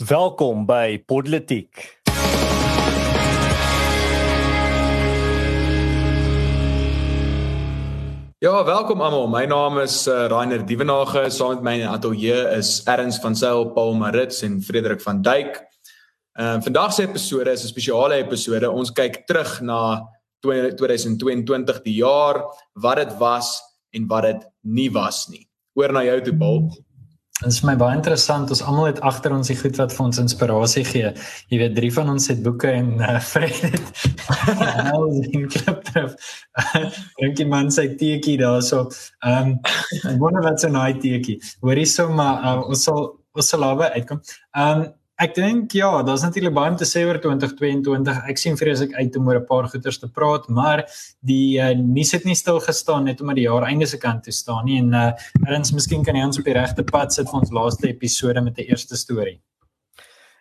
Welkom by Podletiek. Ja, welkom almal. My naam is uh, Rainer Dievenage. Saam met my in die ateljee is Erns van Sail, Paul Marits en Frederik van Duyk. Ehm uh, vandag se episode is 'n spesiale episode. Ons kyk terug na 2022 die jaar, wat dit was en wat dit nie was nie. Oor na jou toe, Paul. Dit is my baie interessant. Ons almal het agter ons die goed wat vir ons inspirasie gee. Jy weet, drie van ons het boeke en uh, Fred het nou in kliptref. Dink jy man sê teetjie daarso. Ehm um, wonder wat so 'n night teetjie. Hoorie so maar uh, ons sal ons sal lawe uitkom. Ehm um, Ek dink ja, daar's natuurlik baie om te sê oor 2022. Ek sien vreeslik uit om oor 'n paar goeters te praat, maar die uh, nuus het nie stil gestaan net omdat die jaar einde se kant toe staan nie en uh erns miskien kan jy ons op die regte pad sit vir ons laaste episode met 'n eerste storie.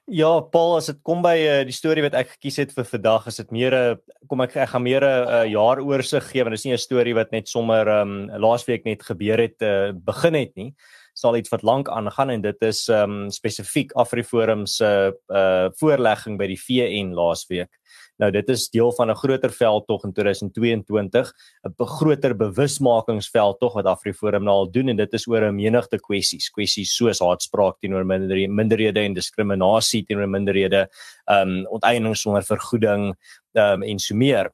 Ja, Paul, as dit kom by uh, die storie wat ek gekies het vir vandag, is dit meer 'n kom ek ek gaan meer 'n uh, jaaroorsigh gee want dit is nie 'n storie wat net sommer um laasweek net gebeur het uh, begin het nie sal iets wat lank aangaan en dit is ehm um, spesifiek Afriforum se uh voorlegging by die VN laasweek. Nou dit is deel van 'n groter veldtog in 2022, 'n groter bewusmakingsveldtog wat Afriforum nou al doen en dit is oor 'n menigte kwessies, kwessies soos haatspraak teenoor minderhede, minderhede en diskriminasie teenoor minderhede, ehm um, onteiening sonder vergoeding, ehm um, en so meer.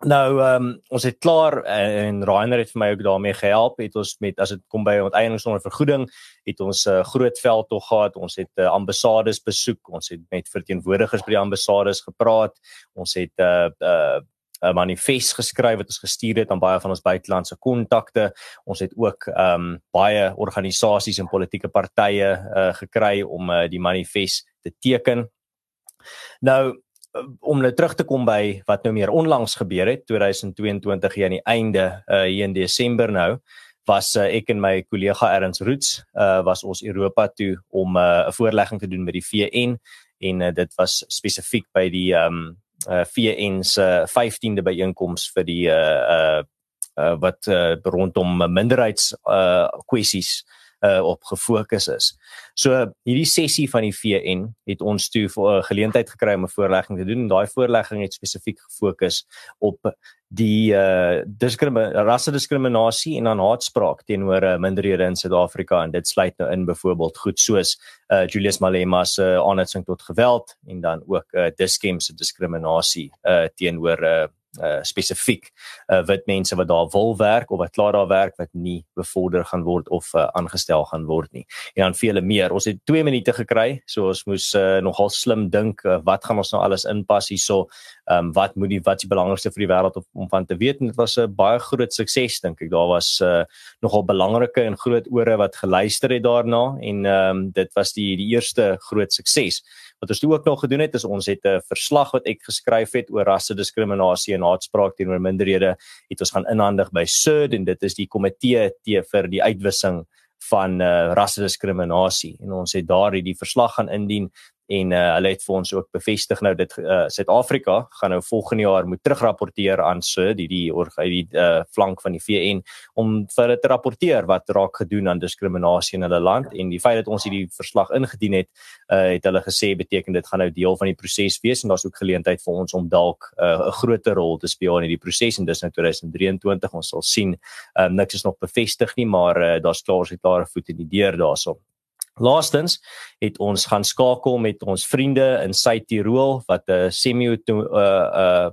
Nou ehm um, ons het klaar uh, en Rainer het vir my ook daarmee gehelp. Het ons met as dit kom by onteiening sonder vergoeding, het ons 'n uh, groot veld tog gehad. Ons het uh, ambassades besoek. Ons het met verteenwoordigers by die ambassades gepraat. Ons het 'n uh, 'n uh, 'n manifest geskryf wat ons gestuur het aan baie van ons buitelandse kontakte. Ons het ook ehm um, baie organisasies en politieke partye uh, gekry om uh, die manifest te teken. Nou om nou terug te kom by wat nou meer onlangs gebeur het 2022 hier aan die einde uh, hier in Desember nou was uh, ek en my kollega Erns Roots uh, was ons Europa toe om 'n uh, voorlegging te doen met die VN en uh, dit was spesifiek by die um, uh, VN se uh, 15de byeenkoms vir die uh, uh, uh, wat uh, rondom minderheids uh, kwessies uh, op gefokus is. So hierdie sessie van die VN het ons toe 'n uh, geleentheid gekry om 'n voorlegging te doen en daai voorlegging het spesifiek gefokus op die uh rasse diskriminasie en dan haatspraak teenoor uh, minderhede in Suid-Afrika en dit sluit nou in byvoorbeeld goed soos uh Julius Malema se uh, aanhitsing tot geweld en dan ook uh diskriminasie uh teenoor uh uh spesifiek uh wit mense wat daar wil werk of wat klaar daar werk wat nie bevorder gaan word of uh, aangestel gaan word nie. En dan vele meer. Ons het 2 minute gekry, so ons moes uh, nogal slim dink uh, wat gaan ons nou alles inpas hierso. Ehm um, wat moet die wat die belangrikste vir die wêreld om, om van te weet en dit was 'n baie groot sukses dink ek. Daar was uh nogal belangrike en groot ore wat geluister het daarna en ehm um, dit was die die eerste groot sukses. Wat ons ook nog gedoen het is ons het 'n verslag wat ek geskryf het oor rasse diskriminasie en haatspraak teenoor minderhede het ons gaan inhandig by CERD en dit is die komitee te vir die uitwissing van uh, rasse diskriminasie en ons het daar hierdie verslag gaan indien en uh, hulle het vir ons ook bevestig nou dit uh, Suid-Afrika gaan nou volgende jaar moet terugrapporteer aan so die die oor die uh, flank van die VN om vir hulle te rapporteer wat raak gedoen aan diskriminasie in hulle land. En die feit dat ons hierdie verslag ingedien het uh, het hulle gesê beteken dit gaan nou deel van die proses wees. En daar's ook geleentheid vir ons om dalk 'n uh, groter rol te speel in hierdie proses. En dis nou 2023 ons sal sien. Um, niks is nog bevestig nie maar uh, daar's klaar se klare voet in die deur daarso Laastens het ons gaan skakel met ons vriende in Suid-Tirol wat 'n semi uh uh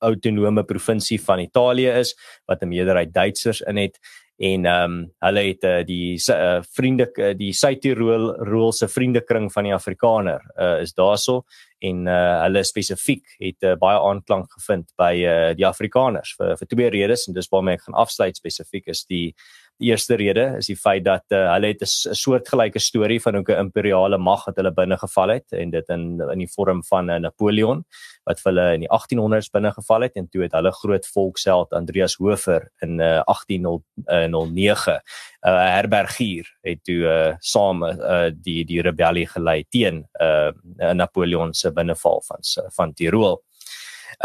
autonome provinsie van Italië is wat 'n meerderheid Duitsers in het. En ehm um, hulle het uh, die uh, vriende die Suid-Tirol rol se vriendekring van die Afrikaner uh, is daarso en uh, hulle spesifiek het uh, baie aanklank gevind by uh, die Afrikaners vir vir twee redes en dis waarmee ek gaan afsluit spesifiek is die Die eerste rede is die feit dat uh, hulle het 'n soortgelyke storie van hoe 'n imperiale mag wat hulle binne geval het en dit in in die vorm van 'n uh, Napoleon wat vir hulle in die 1800s binne geval het en toe het hulle groot volksheld Andreas Hofer in uh, 1809 'n uh, herbergier het toe uh, saam uh, die die rebellie gelei teen uh, Napoleon se binneval van van Tirol.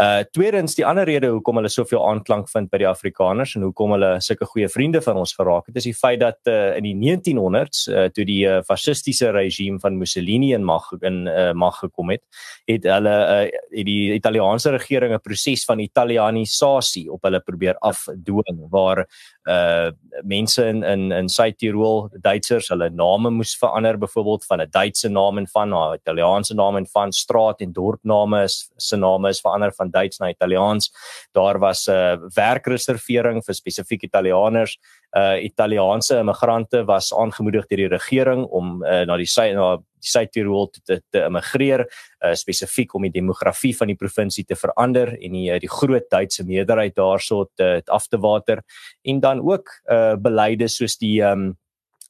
Uh tweedens die ander rede hoekom hulle soveel aanklank vind by die Afrikaners en hoekom hulle sulke goeie vriende van ons geraak het, is die feit dat uh, in die 1900s uh, toe die uh, fasistiese regime van Mussolini in mag in uh, mag gekom het, het hulle uh, het die Italiaanse regering 'n proses van Italianisasie op hulle probeer afdwing waar uh mense in in in Suid-Tirol, Duitsers, hulle name moes verander byvoorbeeld van 'n Duitse naam en van 'n Italiaanse naam en van straat en dorpname is se name is verander van Duits na Italiaans. Daar was 'n uh, werkreservering vir spesifiek Italianers. Uh Italiaanse immigrante was aangemoedig deur die regering om uh, na die na die Suid-Tirol te, te, te immigreer uh, spesifiek om die demografie van die provinsie te verander en die die groot Duitse meerderheid daarso te, te af te water en dan ook uh, beleide soos die um,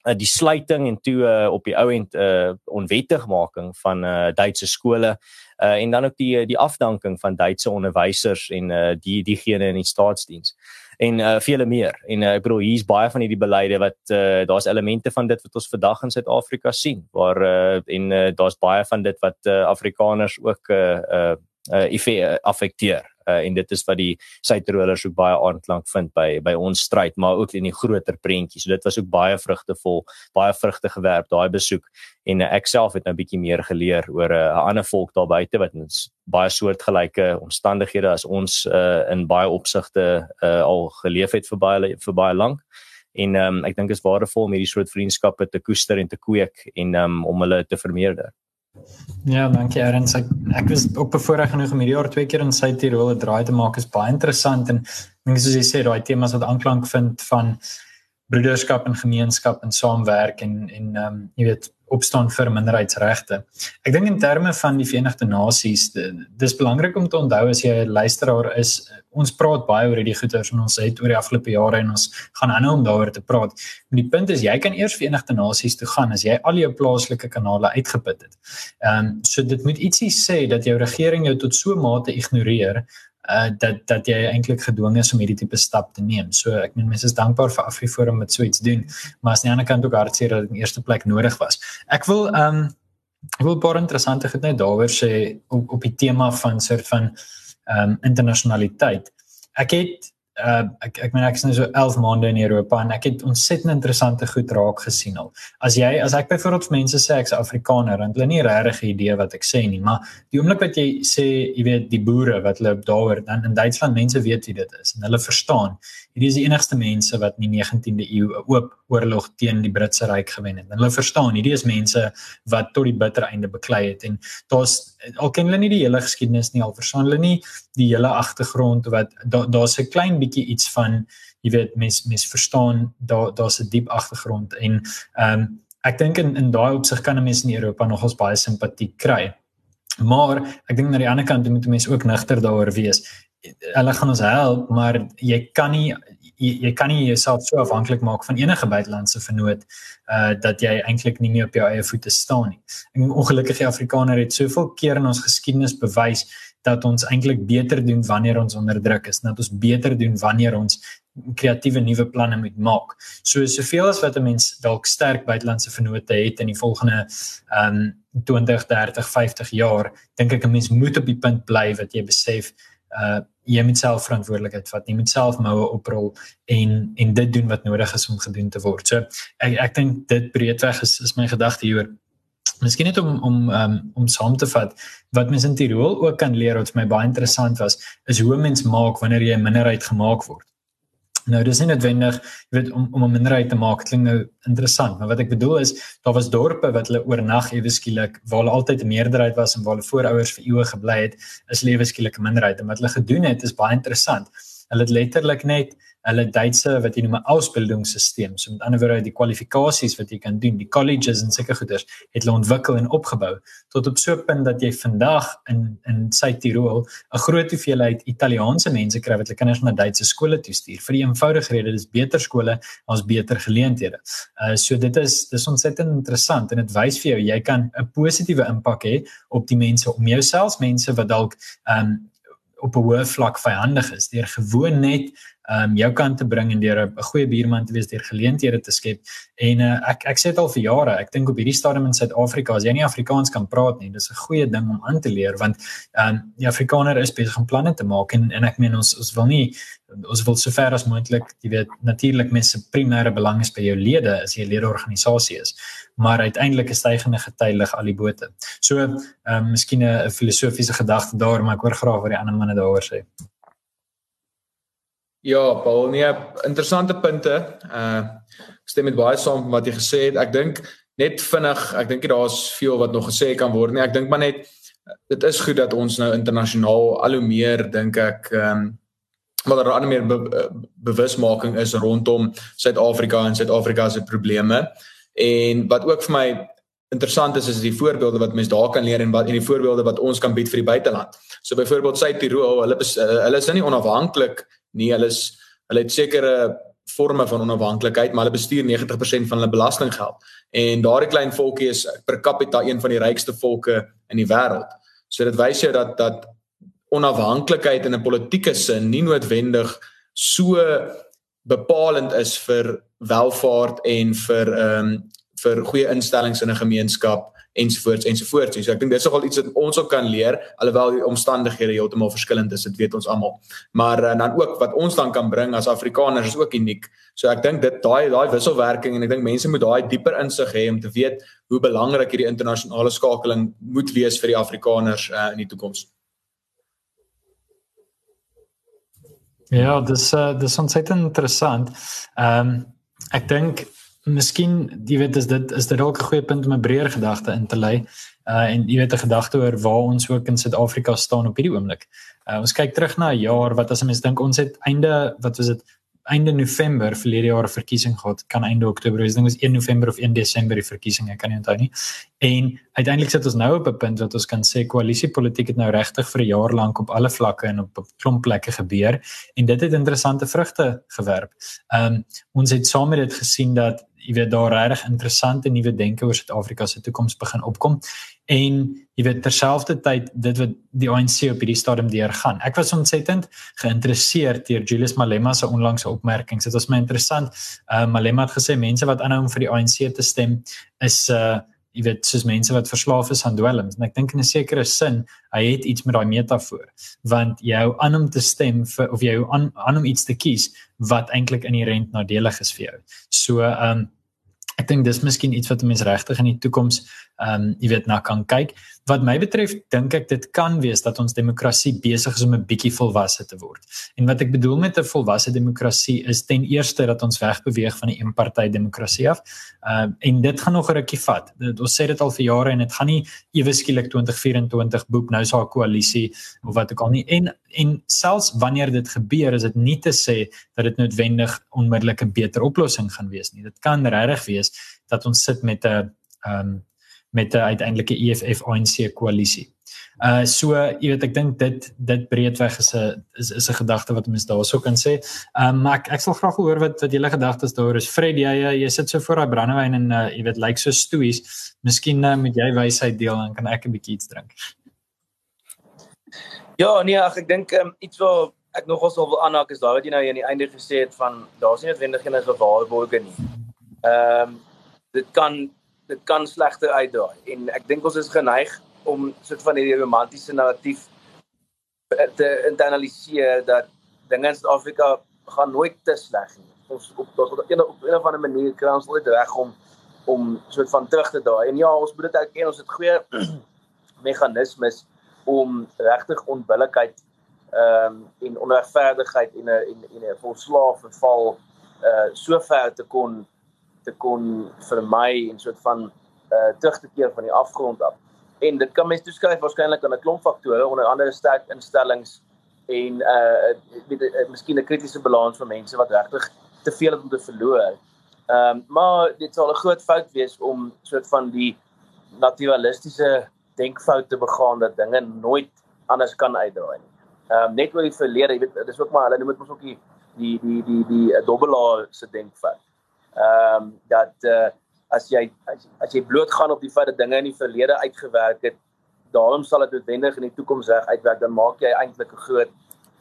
uh, die sluiting en toe uh, op die ou end uh, onwettigmaking van uh, Duitse skole uh, en dan ook die die afdanking van Duitse onderwysers en uh, die diegene in die staatsdiens en uh, vele meer. En uh, ek bedoel hier's baie van hierdie beleide wat uh, daar's elemente van dit wat ons vandag in Suid-Afrika sien waar uh, en uh, daar's baie van dit wat uh, Afrikaners ook uh, uh, uh, affekteer uh, en dit is wat die Suid-Tirolers ook baie aanklank vind by by ons stryd maar ook in die groter prentjie. So dit was ook baie vrugtevol, baie vrugte gewerp daai besoek en uh, ek self het nou 'n bietjie meer geleer oor 'n uh, ander volk daar buite wat ons baie soortgelyke omstandighede as ons uh, in baie opsigte uh, al geleef het vir baie vir baie lank en um, ek dink is waardevol om hierdie soort vriendskappe te koester en te kweek en um, om hulle te vermeerder. Ja, dankie Erns. Ek ek was ook bevoorreg genoeg om hierdie jaar twee keer in Suid-Tirol 'n draai te maak. Is baie interessant en dink soos jy sê, daai temas wat aanklank vind van broederskap en gemeenskap en saamwerk en en ehm um, jy weet opstaan vir minderheidsregte. Ek dink in terme van die Verenigde Nasies, dis belangrik om te onthou as jy 'n luisteraar is, ons praat baie oor hierdie goeters en ons het oor die afgelope jare en ons gaan aanhou om daaroor te praat. Maar die punt is jy kan eers Verenigde Nasies toe gaan as jy al jou plaaslike kanale uitgeput het. Ehm um, so dit moet ietsie sê dat jou regering jou tot so mate ignoreer uh dat dat jy eintlik gedwing is om hierdie tipe stap te neem. So ek meen mense is dankbaar vir Afriforum met so iets doen, maar aan die ander kant ook hartseer dat dit in eerste plek nodig was. Ek wil um ek wil 'n paar interessante goed net daaroor sê op op die tema van soort van um internasionaliteit. Ek het uh ek ek meen ek is nou so 11 maande in Europa en ek het ontsettend interessante goed raak gesien al. As jy as ek byvoorbeeld vir mense sê ek's Afrikaner, dan hulle nie regtig 'n idee wat ek sê nie, maar die oomblik wat jy sê, jy weet, die boere wat hulle daaroor dan in Duitsland mense weet wie dit is en hulle verstaan. Hierdie is die enigste mense wat in die 19de eeu 'n oop oorlog teen die Britse ryk gewen het. En hulle verstaan, hierdie is mense wat tot die bitter einde beklei het en daar's al ken hulle nie die hele geskiedenis nie, al verstaan hulle nie die hele agtergrond wat daar's da 'n klein bietjie iets van jy weet mens mens verstaan daar daar's 'n diep agtergrond en ehm um, ek dink in in daai opsig kan 'n mens in Europa nogals baie simpatie kry. Maar ek dink aan die ander kant moet mense ook nigter daaroor wees. Hulle gaan ons help, maar jy kan nie jy, jy kan nie jouself so afhanklik maak van enige buitelandse vennoot uh dat jy eintlik nie meer op jou eie voete staan nie. En ongelukkig Afrikaner het soveel keer in ons geskiedenis bewys dat ons eintlik beter doen wanneer ons onderdruk is, dat ons beter doen wanneer ons kreatiewe nuwe planne moet maak. So soveel as wat 'n mens dalk sterk buitelandse vennote het in die volgende ehm um, 20, 30, 50 jaar, dink ek 'n mens moet op die punt bly wat jy besef uh jy moet self verantwoordelikheid vat. Jy moet self moue oprol en en dit doen wat nodig is om gedoen te word. So ek ek dink dit breedweg is is my gedagte hieroor. Miskien net om om um, om saam te vat wat mens in Tirol ook kan leer wat vir my baie interessant was, is hoe mens maak wanneer jy 'n minderheid gemaak word. Nou dis nie noodwendig, jy weet om om 'n minderheid te maak klink nou interessant, maar wat ek bedoel is daar was dorpe wat hulle oornag ewe skielik waar hulle altyd 'n meerderheid was en waar hulle voorouers vir eeue gebly het, is lewe skielik 'n minderheid en wat hulle gedoen het is baie interessant. Hulle het letterlik net hulle Duitse wat jy noem 'n ausbildungsstelsel. So met ander woorde die kwalifikasies wat jy kan doen, die colleges en sulke goeders het hulle ontwikkel en opgebou tot op so 'n punt dat jy vandag in in Suid-Tirol 'n groot hoeveelheid Italiaanse mense kry wat hulle kinders na Duitse skole toe stuur. Vir die eenvoudige rede dis beter skole, ons beter geleenthede. Uh so dit is dis ontsettend interessant en dit wys vir jou jy kan 'n positiewe impak hê op die mense om jou selfs mense wat dalk um op 'n hoë vlak vyandig is deur gewoon net um jou kant te bring en deur 'n goeie buurman te wees deur geleenthede te skep. En uh, ek ek sê dit al vir jare. Ek dink op hierdie stadium in Suid-Afrika as jy nie Afrikaans kan praat nie, dis 'n goeie ding om aan te leer want um die Afrikaner is besig om planne te maak en en ek meen ons ons wil nie ons wil sover as moontlik, jy weet, natuurlik mense primêre belang is by jou lede as jy 'n ledeorganisasie is. Maar uiteindelik is stygende gety lig al die bote. So, ehm um, miskien 'n filosofiese gedagte daar, maar ek hoor graag wat die ander manne daaroor sê. Ja, Paul, nee, interessante punte. Uh stem met baie saam wat jy gesê het. Ek dink net vinnig, ek dink daar's veel wat nog gesê kan word nie. Ek dink maar net dit is goed dat ons nou internasionaal al hoe meer dink ek ehm um, maar daar al meer be, bewusmaking is rondom Suid-Afrika en Suid-Afrika se probleme. En wat ook vir my interessant is is die voorbeelde wat mense daar kan leer en wat en die voorbeelde wat ons kan bied vir die buiteland. So byvoorbeeld Suid-Tirol, hulle hulle is nou nie onafhanklik nie. Hulle is hulle het sekere forme van onafhanklikheid, maar hulle bestuur 90% van hulle belastinggeld. En daardie klein volkie is per capita een van die rykste volke in die wêreld. So dit wys jou dat dat onafhanklikheid in 'n politieke sin nie noodwendig so bepalend is vir welvaart en vir ehm um, vir goeie instellings in 'n gemeenskap ensovoorts ensovoorts. So ek dink dis nogal iets wat ons ook kan leer alhoewel die omstandighede heeltemal verskillend is, dit weet ons almal. Maar uh, dan ook wat ons dan kan bring as Afrikaners is ook uniek. So ek dink dit daai daai wisselwerking en ek dink mense moet daai dieper insig hê om te weet hoe belangrik hierdie internasionale skakeling moet wees vir die Afrikaners uh, in die toekoms. Ja, dis uh, dis ontsettend interessant. Ehm um, ek dink miskien jy weet is dit is dit dalk 'n goeie punt om 'n breër gedagte in te lei. Uh en jy weet 'n gedagte oor waar ons ook in Suid-Afrika staan op hierdie oomblik. Uh ons kyk terug na 'n jaar wat as 'n mens dink ons het einde wat was dit einde November verlede jaar 'n verkiesing gehad, kan einde Oktober wees. Dink was 1 November of 1 Desember die verkiesing, ek kan nie onthou nie. En uiteindelik sit ons nou op 'n punt wat ons kan sê koalisiepolitiek het nou regtig vir 'n jaar lank op alle vlakke en op 'n klomp plekke gebeur en dit het interessante vrugte gewerp. Ehm um, ons het saam met dit gesien dat jy weet daar regtig interessante nuwe denke oor Suid-Afrika se toekoms begin opkom en jy weet terselfdertyd dit wat die ANC op hierdie stadium deurgaan. Ek was ontsettend geïnteresseerd deur Julius Malema se onlangse opmerkings. Dit was my interessant. Uh Malema het gesê mense wat aanhou om vir die ANC te stem is uh jy weet soos mense wat verslaaf is aan dwelms en ek dink in 'n sekere sin hy het iets met daai metafoor want jou aan om te stem vir of jy aan aan om iets te kies wat eintlik inherënt nadelig is vir jou. So ehm um, ek dink dis miskien iets wat mense regtig in die toekoms ehm um, jy weet na kan kyk. Wat my betref dink ek dit kan wees dat ons demokrasie besig is om 'n bietjie volwasse te word. En wat ek bedoel met 'n volwasse demokrasie is ten eerste dat ons wegbeweeg van die eenpartytjie demokrasie af. Ehm uh, en dit gaan nog 'n rukkie vat. Dit, ons sê dit al vir jare en dit gaan nie ewe skielik 2024 boek nou so 'n koalisie of wat ook al nie. En en selfs wanneer dit gebeur is dit nie te sê dat dit noodwendig onmiddellik 'n beter oplossing gaan wees nie. Dit kan regtig wees dat ons sit met 'n ehm um, met 'n uiteindelike EFF ANC koalisie. Uh so jy weet ek dink dit dit breedweg is 'n is is 'n gedagte wat mense daarso kan sê. Um maar ek ek sal graag hoor wat wat julle gedagtes daaroor is. Fred jy jy sit so voor daai brandewyn en uh jy weet lyk like so stoeis. Miskien uh, moet jy wysheid deel en kan ek 'n bietjie iets drink. Ja, nee, ag ek dink um, iets wat ek nogal sou wil aanhaak is daai wat jy nou aan die einde gesê het van daar's nie noodwendig geen gewaarborge nie. Ehm um, dit kan dit kan slegter uitdraai en ek dink ons is geneig om soort van hierdie romantiese narratief te internaliseer dat dinge in Suid-Afrika gaan nooit te sleg nie. Ons op op, op, een, op een of ander manier kry ons nooit reg om om soort van terug te draai. En ja, ons moet dit erken, ons het goeie meganismes om regtig onbillikheid ehm um, en onregverdigheid en 'n en 'n 'n volslaaf val uh so ver te kon te kon vermy en soort van uh terug te keer van die afgrond af. En dit kan mens toeskryf waarskynlik aan 'n klomp faktore onder andere sterk instellings en uh weet uh, miskien 'n kritiese balans vir mense wat regtig te veel het om te verloor. Ehm um, maar dit sal 'n groot fout wees om soort van die naturalistiese denkfout te begaan dat dinge nooit anders kan uitdraai nie. Ehm um, net oor die verlede, jy weet, dis ook maar hulle noem dit mos ook die die die die die, die dobbelaar se denkfout ehm um, dat uh, as jy as, as jy bloot gaan op die feit dat dinge in die verlede uitgewerk het, daarom sal dit noodwendig in die toekoms reg uitwerk, dan maak jy eintlik 'n groot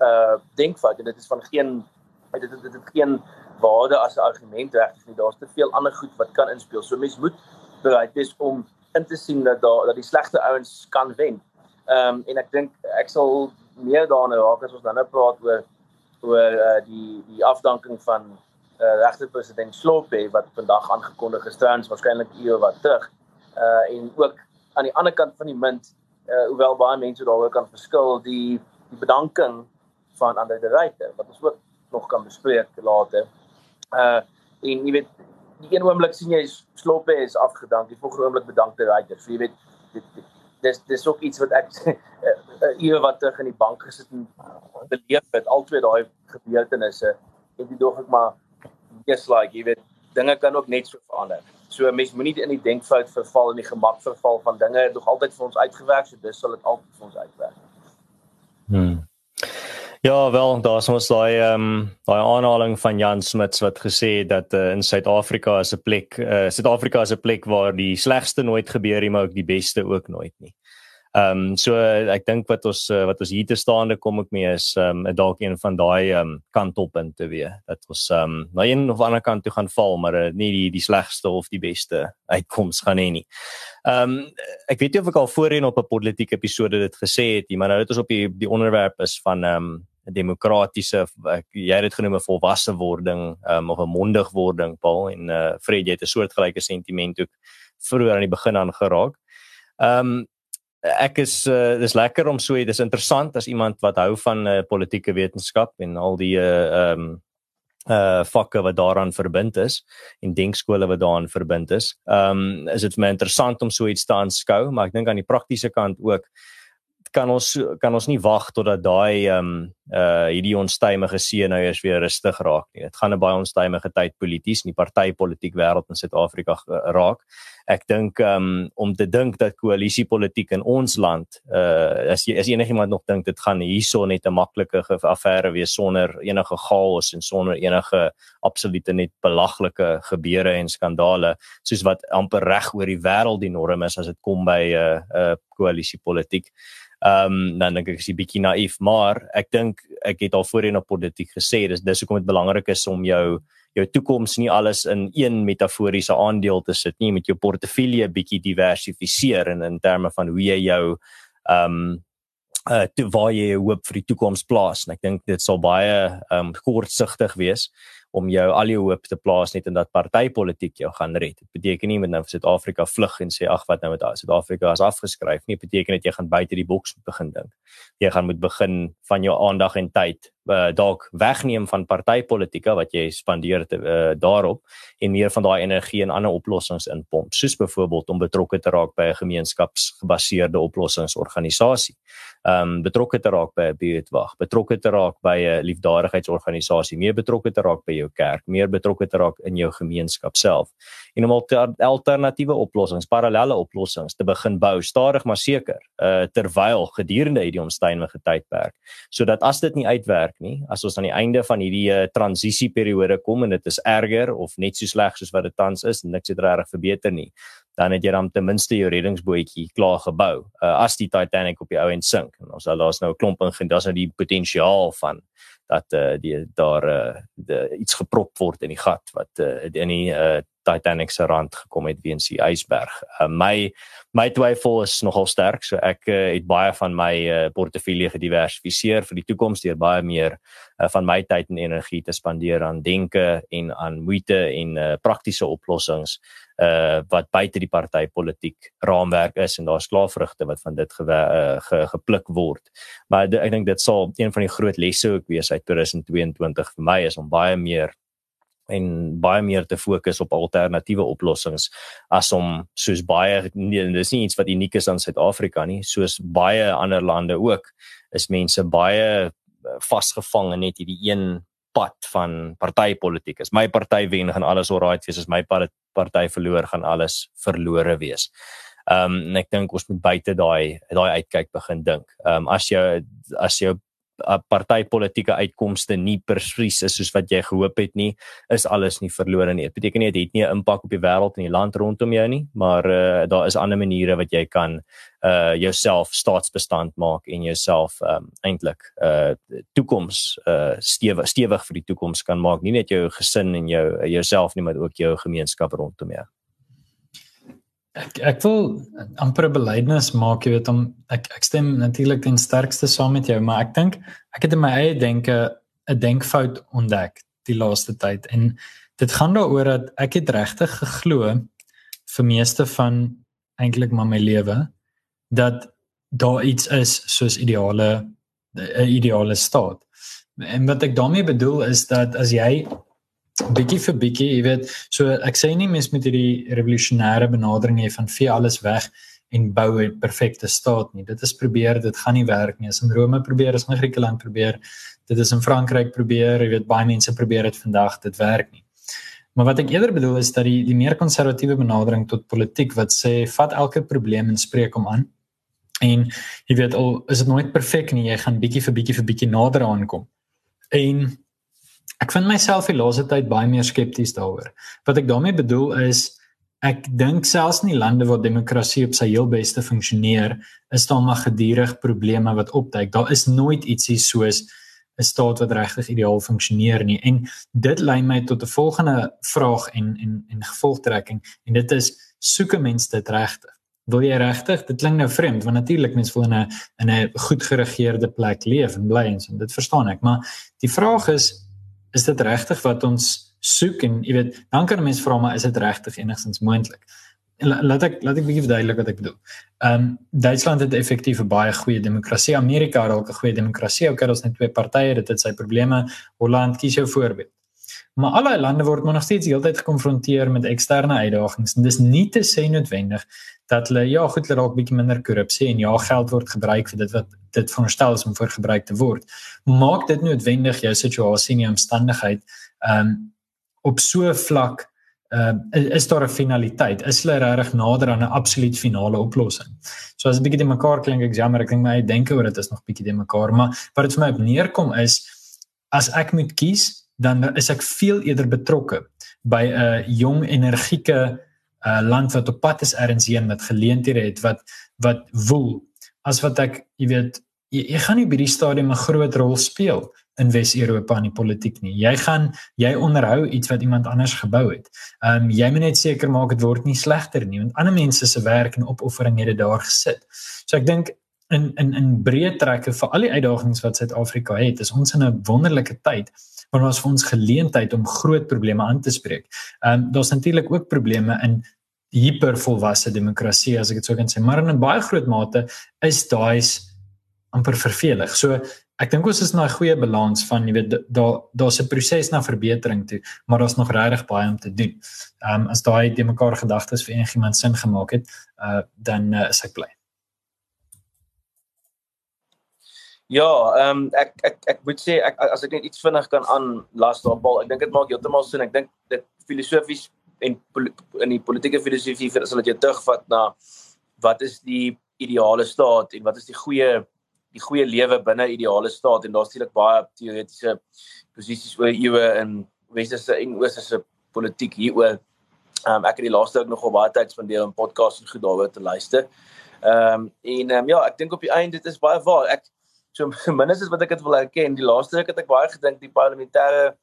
uh denkfout en dit is van geen dit dit dit het geen waarde as 'n argument regtig nie. Daar's te veel ander goed wat kan inspel. So mens moet bereid wees om in te sien dat daar dat die slegte ouens kan wen. Ehm um, en ek dink ek sal meer daarna raak as ons dan nou praat oor oor uh, die die afdanking van uh, regter president Slope wat vandag aangekondig is trouens waarskynlik eeu wat terug. Uh en ook aan die ander kant van die munt uh hoewel baie mense daaroor kan verskil die die bedanking van ander die ryte wat ons ook nog kan bespreek later. Uh en jy weet die een oomblik sien jy Slope is afgedank, die volgende oomblik bedank die ryte. So jy weet dit, dit dis dis ook iets wat ek ewe wat terug in die bank gesit en beleef het al twee daai gebeurtenisse en dit dog ek maar just like jy weet dinge kan ook net so verander. So mense moenie in die denkfout verval en die gemak verval van dinge het nog altyd vir ons uitgewerk, so dis sal dit altyd vir ons uitwerk. Hmm. Ja, wel, daar's ons daai ehm um, daai aanhaling van Jan Smits wat gesê het dat uh, in Suid-Afrika is 'n plek, uh, Suid-Afrika is 'n plek waar die slegste nooit gebeur nie, maar ook die beste ook nooit nie. Ehm um, so ek dink wat ons uh, wat ons hier te staande kom ek mee is ehm um, dalk een van daai ehm um, kantoppunte weer dat ons ehm um, na een of ander kant toe gaan val maar uh, nie die die slegste of die beste uitkoms gaan hê nie. Ehm um, ek weet nie of ek al voorheen op 'n politieke episode dit gesê het nie, maar nou dat ons op die die onderwerp is van ehm um, demokratiese jy het dit genoem 'n volwasse wording um, of 'n mondig wording Paul en uh, Fred jy het 'n soortgelyke sentiment ook vroeër aan die begin aan geraak. Ehm um, ek is uh, dis lekker om so dis interessant as iemand wat hou van uh, politieke wetenskap en al die eh, ehm uh, um, uh vakke wat daaraan verbind is en denkskole wat daaraan verbind is. Ehm um, is dit vir my interessant om so iets te aanskou, maar ek dink aan die praktiese kant ook kan ons kan ons nie wag totdat daai ehm um, uh hierdie onstuimige see nou eers weer rustig raak nie. Dit gaan 'n baie onstuimige tyd polities in die partytetiek wêreld in Suid-Afrika raak. Ek dink ehm um, om te dink dat koalisiepolitiek in ons land uh as jy as enigiemand nog dink dit gaan hierso net 'n maklike affære wees sonder enige chaos en sonder enige absolute net belaglike gebeure en skandale soos wat amper reg oor die wêreld die norm is as dit kom by uh, uh koalisiepolitiek. Ehm um, dan dink ek is 'n bietjie naïef, maar ek dink ek het al voorheen op politiek gesê dis dis hoekom dit belangrik is om jou jou toekoms nie alles in een metaforiese aandeel te sit nie, met jou portefeulje bietjie diversifiseer in in terme van hoe jy jou ehm um, uh te waar jy hoop vir die toekoms plaas. En ek dink dit sal baie ehm um, kortsigtig wees om jou al jou hoop te plaas net in dat partytetiek jou gaan red. Dit beteken nie met nou Suid-Afrika vlug en sê ag wat nou met Suid-Afrika is afgeskryf nie. Dit beteken dat jy gaan buite die boks moet begin dink. Jy gaan moet begin van jou aandag en tyd uh, dalk wegneem van partytetieke wat jy spandeer te, uh, daarop en meer van daai energie in ander oplossings inpomp soos byvoorbeeld om betrokke te raak by 'n gemeenskapsgebaseerde oplossingsorganisasie. Ehm um, betrokke te raak by 'n buurtwag, betrokke te raak by 'n liefdadigheidsorganisasie, meer betrokke te raak by jou kerk, meer betrokke te raak in jou gemeenskap self en om alternatiewe oplossings, parallelle oplossings te begin bou stadig maar seker uh, terwyl gedurende hierdie omstuimige tydperk sodat as dit nie uitwerk werk nie. As ons aan die einde van hierdie uh, transisieperiode kom en dit is erger of net so sleg soos wat dit tans is niks het regtig verbeter nie, dan het jy dan ten minste jou reddingsbootjie klaar gebou. Uh, as die Titanic op die ou end sink en ons daar's nou 'n klomp in daar's nou die potensiaal van dat uh, die daar uh, die, iets geprop word in die gat wat uh, in die uh, Titanic se rand gekom het weens die ysberg. Uh, my my twyfel is nogal sterk, so ek uh, het baie van my uh, portefeulje gediversifiseer vir die toekoms deur baie meer uh, van my tyd en energie te spandeer aan denke en aan moeite en uh, praktiese oplossings uh wat buite die partytetiek raamwerk is en daar's klaarvrugte wat van dit ge, uh, ge, gepluk word. Maar ek dink dit sal een van die groot lesse ook wees uit 2022 vir my is om baie meer en baie meer te fokus op alternatiewe oplossings as om soos baie nee, dis nie iets wat uniek is aan Suid-Afrika nie soos baie ander lande ook is mense baie eh, vasgevang in net hierdie een pad van partytetiek. As my party wen, gaan alles alright wees. As my party verloor, gaan alles verlore wees. Ehm um, en ek dink ons moet buite daai daai uitkyk begin dink. Ehm um, as jy as jou partytetiese uitkomste nie presies is soos wat jy gehoop het nie, is alles nie verlore nie. Dit beteken nie dit het nie 'n impak op die wêreld en die land rondom jou nie, maar uh, daar is ander maniere wat jy kan uh jouself staatsbestand maak en jouself um eintlik uh toekoms uh stewig stewig vir die toekoms kan maak nie net jou gesin en jou jouself nie maar ook jou gemeenskap rondom jou. Ek ek wil amper 'n belydenis maak, jy weet om ek ek stem natuurlik ten sterkste saam met jou, maar ek dink ek het in my eie denke 'n denkfout ontdek die laaste tyd en dit gaan daaroor dat ek het regtig geglo vir meeste van eintlik maar my lewe dat daar iets is soos ideale 'n ideale staat. En wat ek daarmee bedoel is dat as jy bietjie vir bietjie, jy weet, so ek sê nie mens met hierdie revolusionêre benadering hê van vee alles weg en bou 'n perfekte staat nie. Dit is probeer, dit gaan nie werk nie. As in Rome probeer, as in Griekeland probeer, dit is in Frankryk probeer, jy weet baie mense probeer dit vandag, dit werk nie. Maar wat ek eerder bedoel is dat die die meer konservatiewe benadering tot politiek wat sê vat elke probleem en spreek hom aan En jy weet al is dit nooit perfek nie, jy gaan bietjie vir bietjie vir bietjie nader aankom. En ek vind myself die laaste tyd baie meer skepties daaroor. Wat ek daarmee bedoel is ek dink selfs in die lande waar demokrasie op sy heel beste funksioneer, is daar maar gedurig probleme wat opduik. Daar is nooit ietsie soos 'n staat wat regtig ideaal funksioneer nie. En dit lei my tot 'n volgende vraag en en en gevolgtrekking en dit is soek 'n mens dit regtig? wil jy regtig dit klink nou vreemd want natuurlik mense wil in 'n in 'n goed geregeerde plek leef en bly en so dit verstaan ek maar die vraag is is dit regtig wat ons soek en jy weet dan kan 'n mens vra maar is dit regtig enigstens moontlik laat ek laat ek bietjie verduidelik wat ek bedoel. Ehm um, Duitsland het effektief 'n baie goeie demokrasie. Amerika het ook 'n goeie demokrasie. Okay, daar's net twee partye, dit het sy probleme. Holland kies jou voorbeeld. Maar alle lande word maar nog steeds heeltyd gekonfronteer met eksterne uitdagings en dis nie te sê noodwendig dat hulle ja, goed, hulle dalk bietjie minder korrupsie en ja, geld word gebruik vir dit wat dit veronderstel is om vir gebruik te word. Maak dit noodwendig jou situasie en jou omstandigheid um, op so 'n vlak uh, is daar 'n finaliteit? Is hulle regtig nader aan 'n absoluut finale oplossing? So as 'n bietjie te mekaar klink ek jammer, ek dink my denke oor dit is nog bietjie te mekaar, maar wat dit vir my op neerkom is as ek moet kies dan is ek veel eerder betrokke by 'n jong energieke uh, land wat op pad is ergens heen met geleenthede het wat wat woel as wat ek jy weet jy, jy gaan nie by die stadium 'n groot rol speel in Wes-Europa in die politiek nie. Jy gaan jy onderhou iets wat iemand anders gebou het. Ehm um, jy moet net seker maak dit word nie slegter nie want ander mense se werk en opoffering het dit daar gesit. So ek dink in in in breë trekke vir al die uitdagings wat Suid-Afrika het, is ons in 'n wonderlike tyd maar ons vir ons geleentheid om groot probleme aan te spreek. Ehm um, daar's natuurlik ook probleme in hipervolwasse demokrasie as ek dit sou kan sê, maar in 'n baie groot mate is daai amper vervelig. So ek dink ons is na 'n goeie balans van jy weet daar daar's 'n proses na verbetering toe, maar daar's nog regtig baie om te doen. Ehm um, as daai te mekaar gedagtes vir enigiemand sin gemaak het, uh dan uh, is ek bly. Ja, ehm um, ek ek ek moet sê ek as ek net iets vinnig kan aan las daarop, ek dink dit maak heeltemal sin. Ek dink dit filosofies en in die politieke filosofie vir as hulle dit terugvat na wat is die ideale staat en wat is die goeie die goeie lewe binne ideale staat en daar's natuurlik baie teoretiese posisies oor eeue in westerse en oosterse politiek hieroor. Ehm um, ek het die laaste ook nogal baie tyd spandeer om podcasts en goed daaroor te luister. Ehm um, en ehm um, ja, ek dink op die einde dit is baie waar. Ek So minstens wat ek dit wil erken, die laaste ruk het ek baie gedink die parlementêre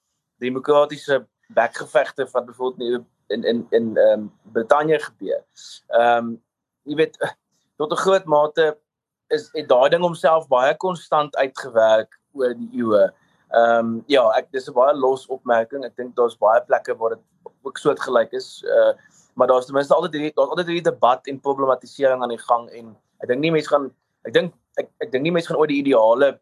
demokratiese bekgevegte van byvoorbeeld in in in ehm um, Brittanje gebeur. Ehm um, jy weet tot 'n groot mate is het daai ding homself baie konstant uitgewerk oor die eeue. Ehm um, ja, ek dis 'n baie los opmerking. Ek dink daar's baie plekke waar dit ook soortgelyk is. Uh maar daar's ten minste altyd hierdie daar's altyd hierdie debat en problematisering aan die gang en ek dink nie mense gaan ek dink ek ek dink nie mense gaan ooit die ideale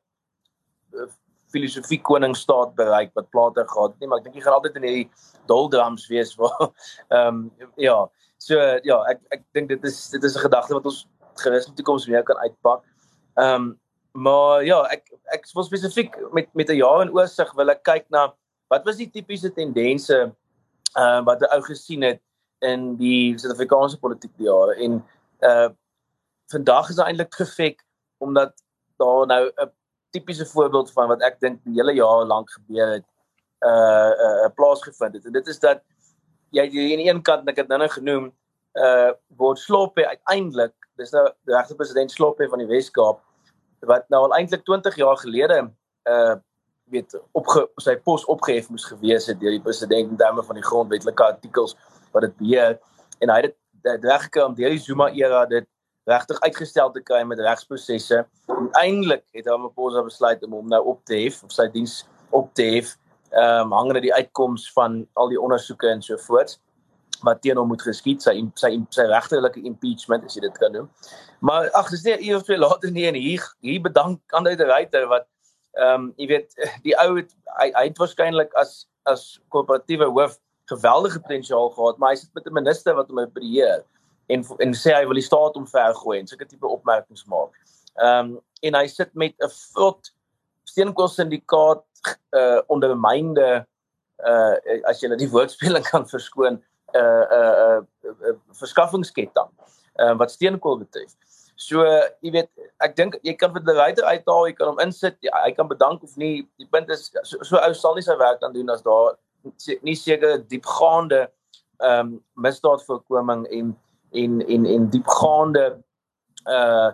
uh, filosofie koningstaat bereik wat plate gehad het nie, maar ek dink jy gaan altyd in hierdie doldrums wees waar ehm um, ja, so ja, ek ek dink dit is dit is 'n gedagte wat ons gerus in die toekoms weer kan uitpak. Ehm um, maar ja, ek ek wil spesifiek met met 'n jaar in oorsig wil ek kyk na wat was die tipiese tendense ehm uh, wat 'n ou gesien het in die Suid-Afrikaanse politiek die jare en uh vandag is eintlik perfek omdat daar nou 'n tipiese voorbeeld van wat ek dink die hele jaar lank gebeur het uh uh plaasgevind het. En dit is dat jy jy aan die een kant ek het nou nou genoem uh word Sloppe uiteindelik dis nou die regte president Sloppe van die Wes-Kaap wat nou al eintlik 20 jaar gelede uh weet op sy pos opgehef moes gewees het deur die president in terme van die grondwetlike artikels wat dit beheer en hy het dit reg gekry om deur die Zuma era dit regtig uitgestel te kry met regsprosesse. Uiteindelik het Ramaphosa besluit om hom nou op te hef of sy diens op te hef. Ehm um, hangende die uitkoms van al die ondersoeke en so voort wat teen hom moet geskied sy sy sy regterlike impeachment as jy dit kan noem. Maar ag dis nie eers twee later nie en hier hier bedank aan die ryter wat ehm um, jy weet die ou het hy, hy het waarskynlik as as koöperatiewe hoof geweldige potensiaal gehad, maar hy sit met 'n minister wat hom beheer en en sê hy wil die staat omvergooi en sulke tipe opmerkings maak. Ehm um, en hy sit met 'n vrot steenkool syndikaat uh ondermynde uh as jy net die woordspeling kan verskoon uh uh, uh, uh verskaffingsketting uh wat steenkool betref. So jy weet ek dink jy kan vir die ryter uithaal, jy kan hom insit, jy, hy kan bedank of nie. Die punt is so, so ou sal nie sy werk dan doen as daar nie seker diepgaande ehm um, misdaadvoorkoming en en en en diepgaande uh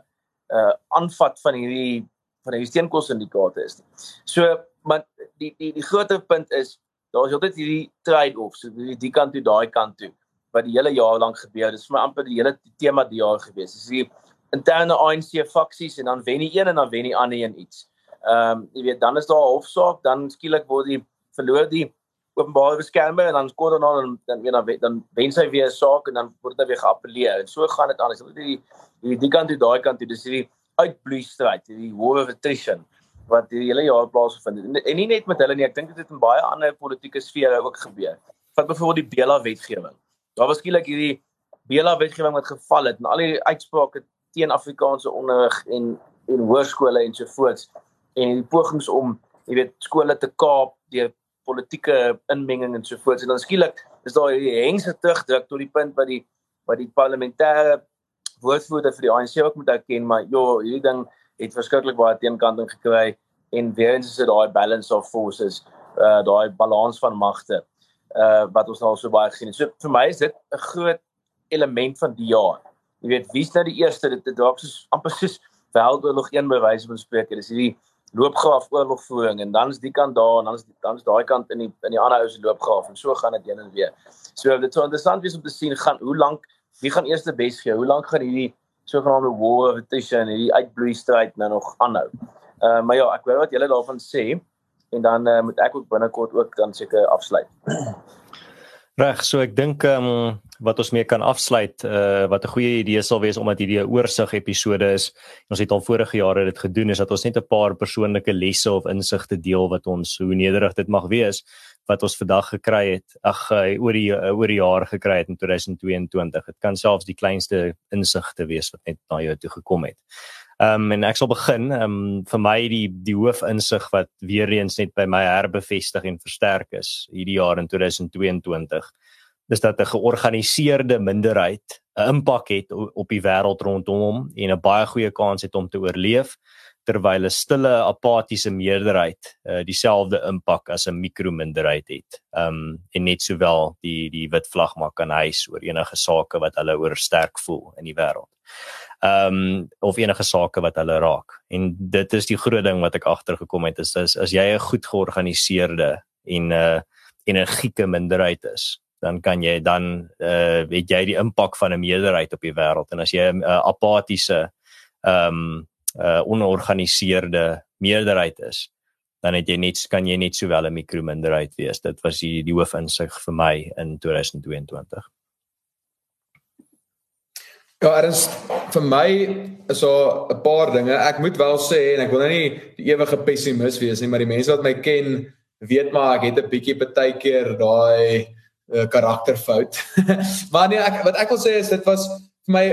uh aanvat van hierdie van hierdie steenkool syndikaate is. So maar die die die groter punt is daar is altyd hierdie trade-offs, so die die kant toe daai kant toe wat die hele jaar lank gebeur. Dit is vir my amper die hele tema die jaar gewees. Dis die interne ANC faksies en dan wen die een en dan wen die ander een iets. Ehm um, jy weet dan is daar 'n hofsaak, dan skielik word die verloor die openbare beskermer en dan kort daarna dan dan weer dan dan wen sy weer 'n saak en dan word dit weer geappeleer en so gaan dit aan. Dis die die die kant toe daai kant toe dis hierdie uitbloei stryd, hierdie war of attrition wat die hele jaar plaasgevind het. En, en nie net met hulle nie, ek dink dit het in baie ander politieke sfere ook gebeur. Vat byvoorbeeld die Bela wetgewing. Daar was skielik hierdie Bela wetgewing wat geval het en al die uitsprake teen Afrikaanse onderrig en en hoërskole en so voorts en die pogings om jy weet skole te kaap deur politieke inmenging en so voort. En dan skielik is daar hierdie hengse terugdruk tot die punt wat die wat die parlementêre woordvoerder vir die ANC ook moet erken, maar ja, hierdie ding het verskriklik baie teenkanting gekry en weer eens is dit daai balance of forces, uh daai balans van magte uh wat ons nou so baie gesien het. So vir my is dit 'n groot element van die jaar. Jy weet, wie's nou die eerste dit dit dalk soos amper soos wêreldoorlog 1 bewys van spreek. Dis hierdie loopgraaf oorlogvoering en dan is die kant daar en dan is dan is daai kant in die in die ander ou se loopgraaf en so gaan dit heen en weer. So dit sou interessant wees om te sien gaan hoe lank wie gaan eers die bes gee? Hoe lank gaan hierdie sogenaamde war of attrition hierdie uitbloei stryd nou nog aanhou? Uh maar ja, ek weet wat julle daarvan sê en dan uh, moet ek ook binnekort ook dan seker afsluit. Reg, so ek dink ehm um, wat ons mee kan afsluit uh wat 'n goeie idee sal wees omdat hierdie 'n oorsig episode is. Ons het al vorige jare dit gedoen is dat ons net 'n paar persoonlike lesse of insigte deel wat ons hoe nederig dit mag wees wat ons vandag gekry het. Ag uh, oor die uh, oor die jaar gekry het in 2022. Dit kan selfs die kleinste insigte wees wat net na jou toe gekom het. Ehm um, en ek sal begin ehm um, vir my die die hoofinsig wat weer eens net by my herbevestig en versterk is hierdie jaar in 2022 is dat 'n georganiseerde minderheid 'n impak het op die wêreld rondom hom en 'n baie goeie kans het om te oorleef terwyl 'n stille apatiese meerderheid uh, dieselfde impak as 'n mikrominderheid het. Um en net sowel die die wit vlag maar kan hys oor enige sake wat hulle oor sterk voel in die wêreld. Um of enige sake wat hulle raak. En dit is die groot ding wat ek agtergekom het is as as jy 'n goed georganiseerde en 'n uh, energieke minderheid is, dan kan jy dan uh weet jy die impak van 'n meerderheid op die wêreld. En as jy 'n uh, apatiese ehm um, uh onorganiseerde meerderheid is dan het jy net kan jy net sowel 'n mikrominderheid wees. Dit was die die hoofinsig vir my in 2022 Ja, er is vir my is daar 'n paar dinge. Ek moet wel sê en ek wil nou nie die ewige pessimis wees nie, maar die mense wat my ken, weet maar ek het 'n bietjie partykeer daai uh, karakterfout. maar nee, ek wat ek wil sê is dit was vir my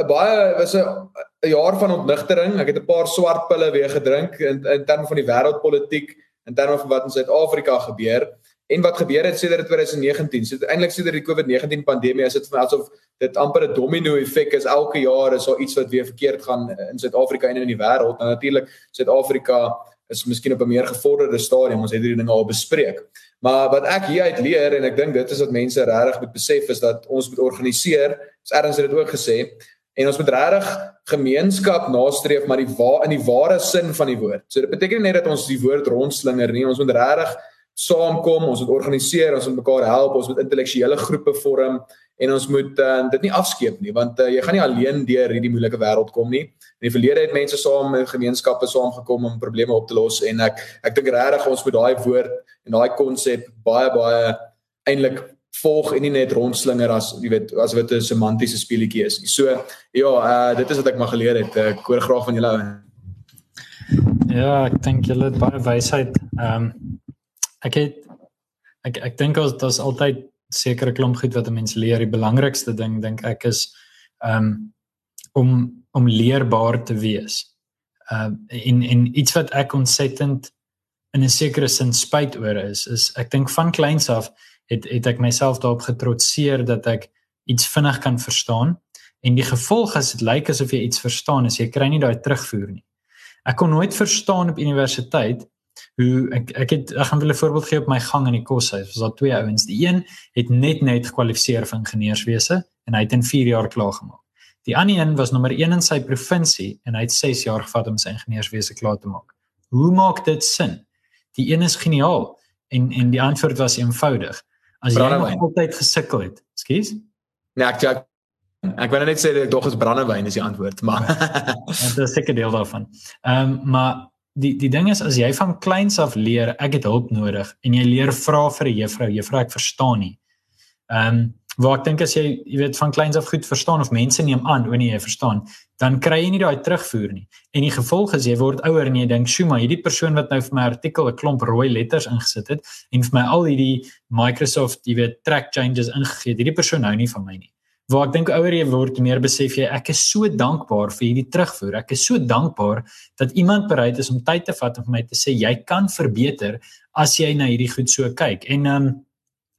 'n baie was 'n jaar van ontnigtering. Ek het 'n paar swart pille weer gedrink in in terme van die wêreldpolitiek, in terme van wat in Suid-Afrika gebeur En wat gebeur het sedert 2019? So eintlik sedert die COVID-19 pandemie is dit vir my asof dit amper 'n domino effek is. Elke jaar is daar iets wat weer verkeerd gaan in Suid-Afrika en in die wêreld. Nou natuurlik Suid-Afrika is miskien op 'n meer gevorderde stadium. Ons het hierdie dinge al bespreek. Maar wat ek hier uit leer en ek dink dit is wat mense regtig moet besef is dat ons moet organiseer. Ons erns het dit ook gesê en ons moet regtig gemeenskap nastreef maar die waar in die ware sin van die woord. So dit beteken nie net dat ons die woord rondslinger nie. Ons moet regtig saamkom, ons moet organiseer, ons moet mekaar help, ons moet intellektuele groepe vorm en ons moet uh, dit nie afskeep nie want uh, jy gaan nie alleen deur hierdie moeilike wêreld kom nie. In die verlede het mense saam in gemeenskappe saamgekom om probleme op te los en ek ek dink regtig ons moet daai woord en daai konsep baie baie eintlik volg en nie net rondslinger as jy weet as wat 'n semantiese speletjie is. So ja, uh, dit is wat ek maar geleer het. Ek hoor graag van julle. Ja, ek dink julle het baie wysheid. Ehm um, ek het ek ek dink dit is altyd sekere klomp goed wat 'n mens leer. Die belangrikste ding dink ek is um, om om leerbaar te wees. Ehm uh, en en iets wat ek ontsettend in 'n sekere sin spyt oor is is ek dink van kleins af het het ek myself daarop getrotseer dat ek iets vinnig kan verstaan en die gevolg is dit lyk asof jy iets verstaan as jy kry nie daai terugvoer nie. Ek kon nooit verstaan op universiteit hoe ek ek het ek gaan wil 'n voorbeeld gee op my gang in die koshuis. Was daar twee ouens. Die een het net net gekwalifiseer vir ingenieurswese en hy het in 4 jaar klaar gemaak. Die ander een was nommer 1 in sy provinsie en hy het 6 jaar gevat om sy ingenieurswese klaar te maak. Hoe maak dit sin? Die een is geniaal en en die antwoord was eenvoudig. As jy nog altyd gesukkel het. Skus? Nee, ek ek ek wil net sê dat dog is brandewyn is die antwoord, maar dit is seker deel daarvan. Ehm um, maar die die ding is as jy van kleins af leer ek het hulp nodig en jy leer vra vir 'n juffrou juffrou ek verstaan nie. Ehm um, waar ek dink as jy jy weet van kleins af goed verstaan of mense neem aan o nee jy verstaan dan kry jy nie daai terugvoer nie. En die gevolg is jy word ouer en jy dink sjoe maar hierdie persoon wat nou vir my artikel 'n klomp rooi letters ingesit het en vir my al hierdie Microsoft jy weet track changes ingegee het hierdie persoon hou nie van my nie waar ek dink ouer jy word meer besef jy ek is so dankbaar vir hierdie terugvoer. Ek is so dankbaar dat iemand bereid is om tyd te vat om vir my te sê jy kan verbeter as jy na hierdie goed so kyk. En um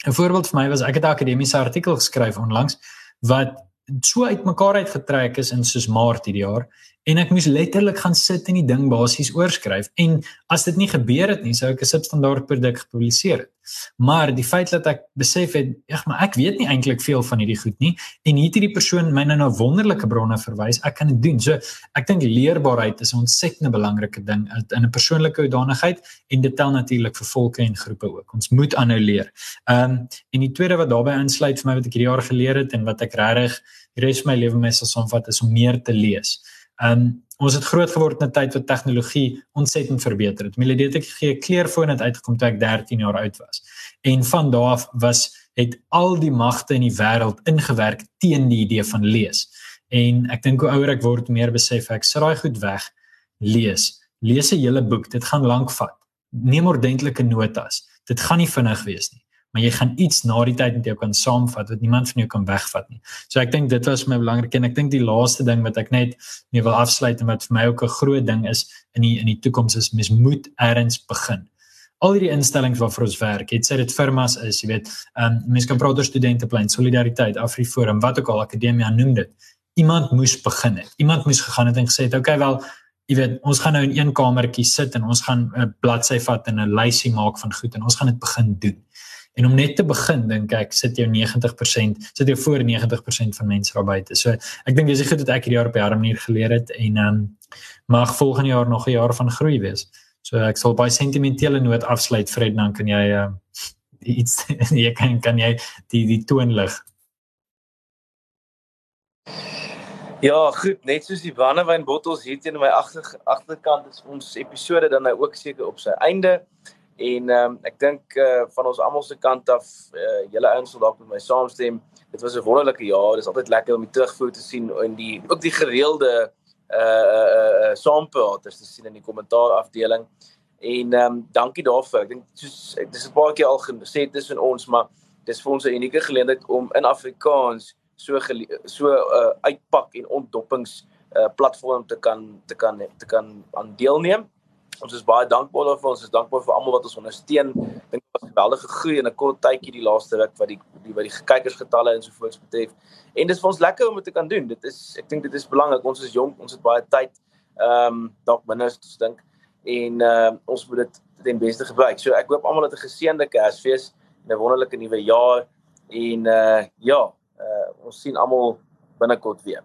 'n voorbeeld vir my was ek het 'n akademiese artikel geskryf onlangs wat so uitmekaar uitgetrek is in soos Maart hierdie jaar en ek moes letterlik gaan sit en die ding basies oorskryf. En as dit nie gebeur het nie sou ek 'n substandaard produk gepubliseer het. Maar die feit dat ek besef het ag maar ek weet nie eintlik veel van hierdie goed nie en hier het hierdie persoon my nou na wonderlike bronne verwys ek kan dit doen. So ek dink leerbaarheid is 'n ontsettende belangrike ding in 'n persoonlike uitdanigheid en dit tel natuurlik vir volke en groepe ook. Ons moet aanhou leer. Ehm um, en die tweede wat daarbey insluit vir my wat ek hierdie jaar geleer het en wat ek regtig die res van my lewe mee sal saamvat is om meer te lees Ehm um, ons het groot geword in 'n tyd wat tegnologie ontsettend verbeter het. Melodie het gee kleurfoon het uitgekom toe ek 13 jaar oud was. En van daardie af was het al die magte in die wêreld ingewerk teen die idee van lees. En ek dink hoe ouer ek word, meer besef ek sit daai goed weg. Lees. Lees 'n hele boek. Dit gaan lank vat. Neem ordentlike notas. Dit gaan nie vinnig wees nie maar jy gaan iets na die tyd met jou kan saamvat wat niemand van jou kan wegvat nie. So ek dink dit was my belangrik en ek dink die laaste ding wat ek net mee wil afsluit en wat vir my ook 'n groot ding is in die in die toekoms is mens moet eers begin. Al hierdie instellings waarvoor ons werk, het sy dit firmas is, jy weet, ehm um, mense kan praat oor studenteplein, solidariteit, Afriforum, wat ook al akademia noem dit. Iemand moes begin het. Iemand moes gegaan het en gesê het, "Oké, okay, wel, jy weet, ons gaan nou in een kamertjie sit en ons gaan 'n bladsy vat en 'n lysie maak van goed en ons gaan dit begin doen." En om net te begin dink ek sit jou 90% sit jou voor 90% van mense daar buite. So ek dink dis die goed wat ek hierdie jaar op harde manier geleer het en ehm um, mag volgende jaar nog 'n jaar van groei wees. So ek sal baie sentimentele noot afsluit Fred dan kan jy ehm uh, iets jy kan kan jy die die toon lig. Ja, goed, net soos die brandewyn bottels hier teen my agter agterkant is ons episode dan nou ook seker op sy einde. En ehm um, ek dink eh uh, van ons almal se kant af eh uh, julle ouens sal dalk met my saamstem. Dit was 'n wonderlike jaar. Dit is altyd lekker om die terugvoer te sien en die ook die gereelde eh uh, eh uh, uh, saampraters te sien in die kommentaar afdeling. En ehm um, dankie daarvoor. Ek dink soos dis 'n paar keer al gesê tussen ons, maar dis vir ons 'n unieke geleentheid om in Afrikaans so so uh, uitpak en ontdoppings uh, platform te kan te kan te kan aan deelneem. Ons is baie dankbaar daarvoor. Ons is dankbaar vir almal wat ons ondersteun. Dink dit was geweldige groei in 'n kort tydjie die laaste ruk wat die die wat die kykersgetalle en so voort betref. En dit is vir ons lekker om dit te kan doen. Dit is ek dink dit is belangrik. Ons is jonk, ons het baie tyd. Ehm um, dalk minder ons dink en ehm uh, ons moet dit ten beste gebruik. So ek hoop almal het 'n geseënde Kersfees en 'n wonderlike nuwe jaar en uh ja, uh ons sien almal binnekort weer.